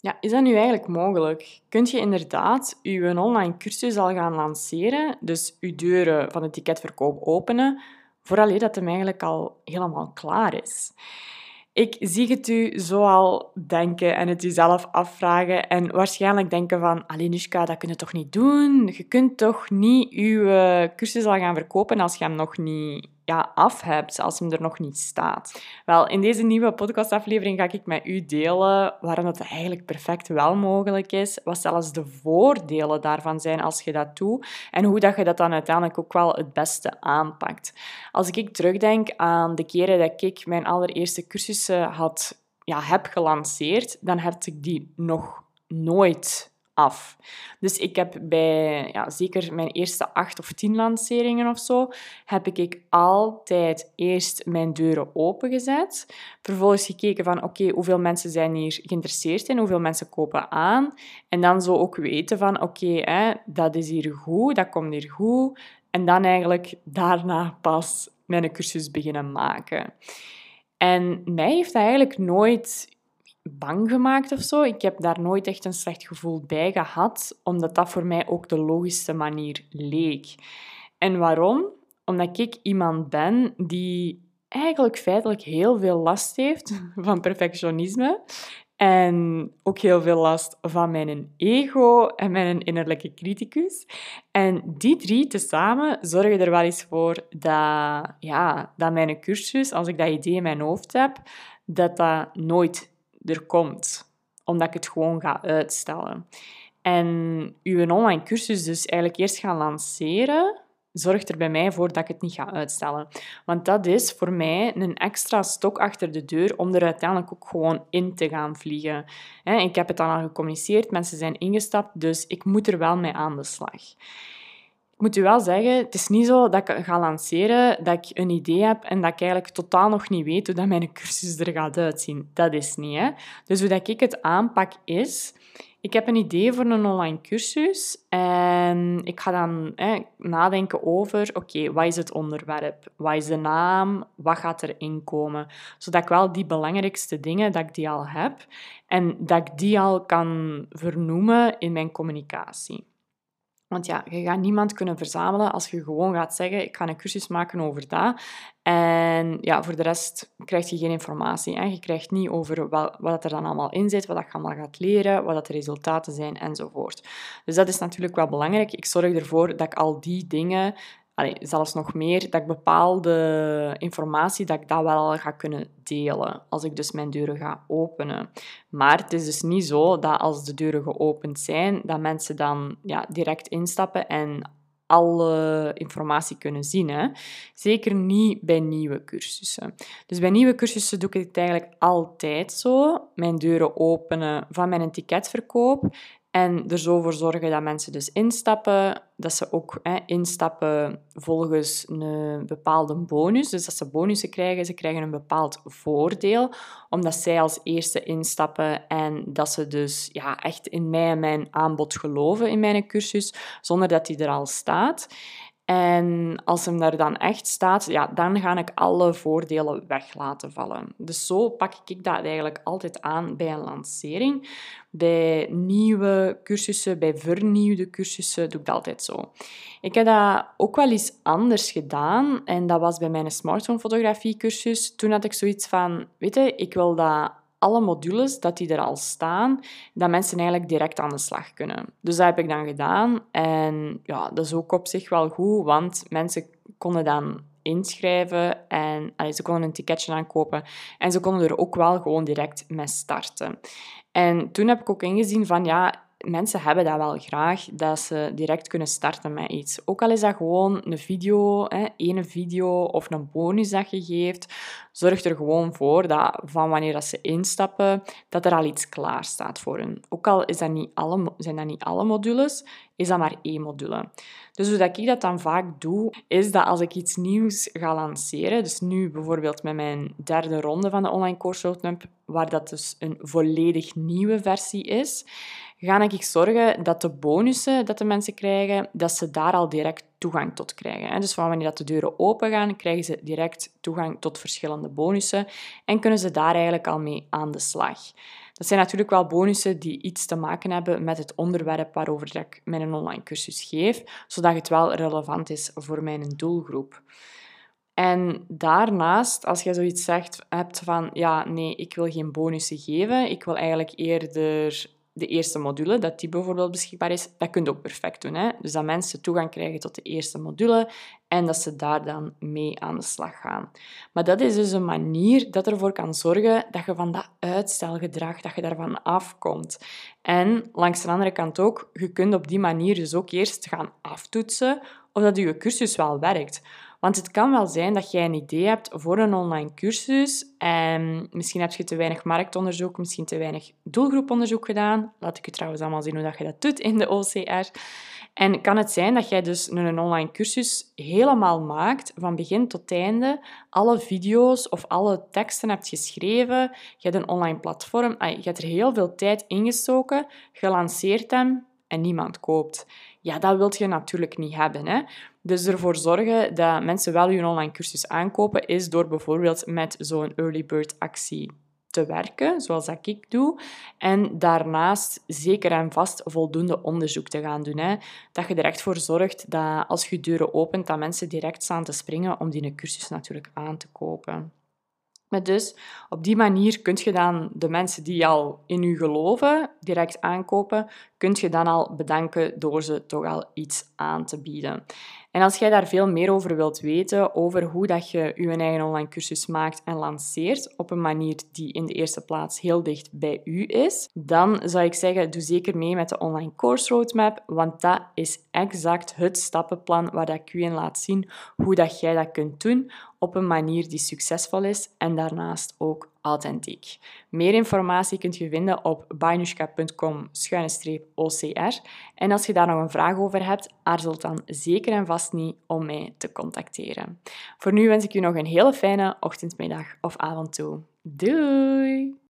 Ja, is dat nu eigenlijk mogelijk? Kunt je inderdaad je online cursus al gaan lanceren, dus je deuren van het ticketverkoop openen, vooraleer dat hem eigenlijk al helemaal klaar is? Ik zie het u zoal denken en het u zelf afvragen en waarschijnlijk denken van Alinushka, dat kun je toch niet doen? Je kunt toch niet je cursus al gaan verkopen als je hem nog niet ja, af hebt, als hem er nog niet staat. Wel, in deze nieuwe podcastaflevering ga ik met u delen waarom dat eigenlijk perfect wel mogelijk is, wat zelfs de voordelen daarvan zijn als je dat doet en hoe dat je dat dan uiteindelijk ook wel het beste aanpakt. Als ik terugdenk aan de keren dat ik mijn allereerste cursussen had, ja, heb gelanceerd, dan heb ik die nog nooit af. Dus ik heb bij ja, zeker mijn eerste acht of tien lanceringen of zo, heb ik altijd eerst mijn deuren opengezet. Vervolgens gekeken van oké, hoeveel mensen zijn hier geïnteresseerd in, hoeveel mensen kopen aan. En dan zo ook weten van oké, dat is hier goed, dat komt hier goed. En dan eigenlijk daarna pas mijn cursus beginnen maken. En mij heeft dat eigenlijk nooit bang gemaakt of zo. Ik heb daar nooit echt een slecht gevoel bij gehad, omdat dat voor mij ook de logische manier leek. En waarom? Omdat ik iemand ben die eigenlijk feitelijk heel veel last heeft van perfectionisme. En ook heel veel last van mijn ego en mijn innerlijke criticus. En die drie tezamen zorgen er wel eens voor dat, ja, dat mijn cursus, als ik dat idee in mijn hoofd heb, dat dat nooit er komt, omdat ik het gewoon ga uitstellen. En uw online cursus dus eigenlijk eerst gaan lanceren, zorgt er bij mij voor dat ik het niet ga uitstellen. Want dat is voor mij een extra stok achter de deur om er uiteindelijk ook gewoon in te gaan vliegen. Ik heb het dan al gecommuniceerd, mensen zijn ingestapt, dus ik moet er wel mee aan de slag. Ik moet u wel zeggen, het is niet zo dat ik ga lanceren, dat ik een idee heb en dat ik eigenlijk totaal nog niet weet hoe dat mijn cursus er gaat uitzien. Dat is niet. Hè? Dus hoe dat ik het aanpak is, ik heb een idee voor een online cursus en ik ga dan hè, nadenken over, oké, wat is het onderwerp? Wat is de naam? Wat gaat erin komen? Zodat ik wel die belangrijkste dingen, dat ik die al heb en dat ik die al kan vernoemen in mijn communicatie. Want ja, je gaat niemand kunnen verzamelen als je gewoon gaat zeggen, ik ga een cursus maken over dat. En ja, voor de rest krijg je geen informatie. Hè. Je krijgt niet over wat, wat er dan allemaal in zit, wat je allemaal gaat leren, wat de resultaten zijn enzovoort. Dus dat is natuurlijk wel belangrijk. Ik zorg ervoor dat ik al die dingen allee, zelfs nog meer, dat ik bepaalde informatie, dat ik dat wel ga kunnen delen als ik dus mijn deuren ga openen. Maar het is dus niet zo dat als de deuren geopend zijn, dat mensen dan ja, direct instappen en alle informatie kunnen zien. Hè. Zeker niet bij nieuwe cursussen. Dus bij nieuwe cursussen doe ik het eigenlijk altijd zo. Mijn deuren openen van mijn ticketverkoop en er zo voor zorgen dat mensen dus instappen, dat ze ook hè, instappen volgens een bepaalde bonus. Dus dat ze bonussen krijgen, ze krijgen een bepaald voordeel, omdat zij als eerste instappen en dat ze dus ja, echt in mij en mijn aanbod geloven in mijn cursus, zonder dat die er al staat. En als hem daar dan echt staat, ja, dan ga ik alle voordelen weg laten vallen. Dus zo pak ik dat eigenlijk altijd aan bij een lancering. Bij nieuwe cursussen, bij vernieuwde cursussen doe ik dat altijd zo. Ik heb dat ook wel eens anders gedaan. En dat was bij mijn smartphone fotografie cursus. Toen had ik zoiets van, weet je, ik wil dat alle modules, dat die er al staan, dat mensen eigenlijk direct aan de slag kunnen. Dus dat heb ik dan gedaan. En ja, dat is ook op zich wel goed, want mensen konden dan inschrijven en ze konden een ticketje aankopen en ze konden er ook wel gewoon direct mee starten. En toen heb ik ook ingezien van ja, mensen hebben dat wel graag, dat ze direct kunnen starten met iets. Ook al is dat gewoon een video, hè, ene video of een bonus dat je geeft, zorg er gewoon voor dat van wanneer dat ze instappen, dat er al iets klaar staat voor hen. Ook al is dat niet alle, zijn dat niet alle modules, is dat maar één module. Dus hoe ik dat dan vaak doe, is dat als ik iets nieuws ga lanceren, dus nu bijvoorbeeld met mijn derde ronde van de online course roadmap, waar dat dus een volledig nieuwe versie is, ga ik zorgen dat de bonussen dat de mensen krijgen, dat ze daar al direct toegang tot krijgen. Dus van wanneer dat de deuren open gaan, krijgen ze direct toegang tot verschillende bonussen en kunnen ze daar eigenlijk al mee aan de slag. Dat zijn natuurlijk wel bonussen die iets te maken hebben met het onderwerp waarover ik mijn online cursus geef, zodat het wel relevant is voor mijn doelgroep. En daarnaast, als je zoiets zegt, hebt van ja, nee, ik wil geen bonussen geven, ik wil eigenlijk eerder de eerste module, dat die bijvoorbeeld beschikbaar is, dat kun je ook perfect doen. Hè? Dus dat mensen toegang krijgen tot de eerste module en dat ze daar dan mee aan de slag gaan. Maar dat is dus een manier dat ervoor kan zorgen dat je van dat uitstelgedrag, dat je daarvan afkomt. En langs de andere kant ook, je kunt op die manier dus ook eerst gaan aftoetsen of dat je cursus wel werkt. Want het kan wel zijn dat jij een idee hebt voor een online cursus en misschien heb je te weinig marktonderzoek, misschien te weinig doelgroeponderzoek gedaan. Laat ik je trouwens allemaal zien hoe dat je dat doet in de OCR. En kan het zijn dat jij dus een online cursus helemaal maakt, van begin tot einde, alle video's of alle teksten hebt geschreven, je hebt een online platform, je hebt er heel veel tijd ingestoken, gelanceerd hem en niemand koopt. Ja, dat wilt je natuurlijk niet hebben. Hè? Dus ervoor zorgen dat mensen wel je online cursus aankopen, is door bijvoorbeeld met zo'n early bird actie te werken, zoals dat ik doe. En daarnaast zeker en vast voldoende onderzoek te gaan doen. Hè. Dat je er echt voor zorgt dat als je deuren opent, dat mensen direct staan te springen om die cursus natuurlijk aan te kopen. Maar dus op die manier kun je dan de mensen die al in u geloven direct aankopen, kun je dan al bedanken door ze toch al iets aan te bieden. En als jij daar veel meer over wilt weten, over hoe dat je je eigen online cursus maakt en lanceert op een manier die in de eerste plaats heel dicht bij u is, dan zou ik zeggen, doe zeker mee met de online course roadmap, want dat is exact het stappenplan waar ik u in laat zien hoe dat jij dat kunt doen op een manier die succesvol is en daarnaast ook authentiek. Meer informatie kunt je vinden op bainushka.com-ocr. En als je daar nog een vraag over hebt, aarzel dan zeker en vast niet om mij te contacteren. Voor nu wens ik je nog een hele fijne ochtend, middag of avond toe. Doei!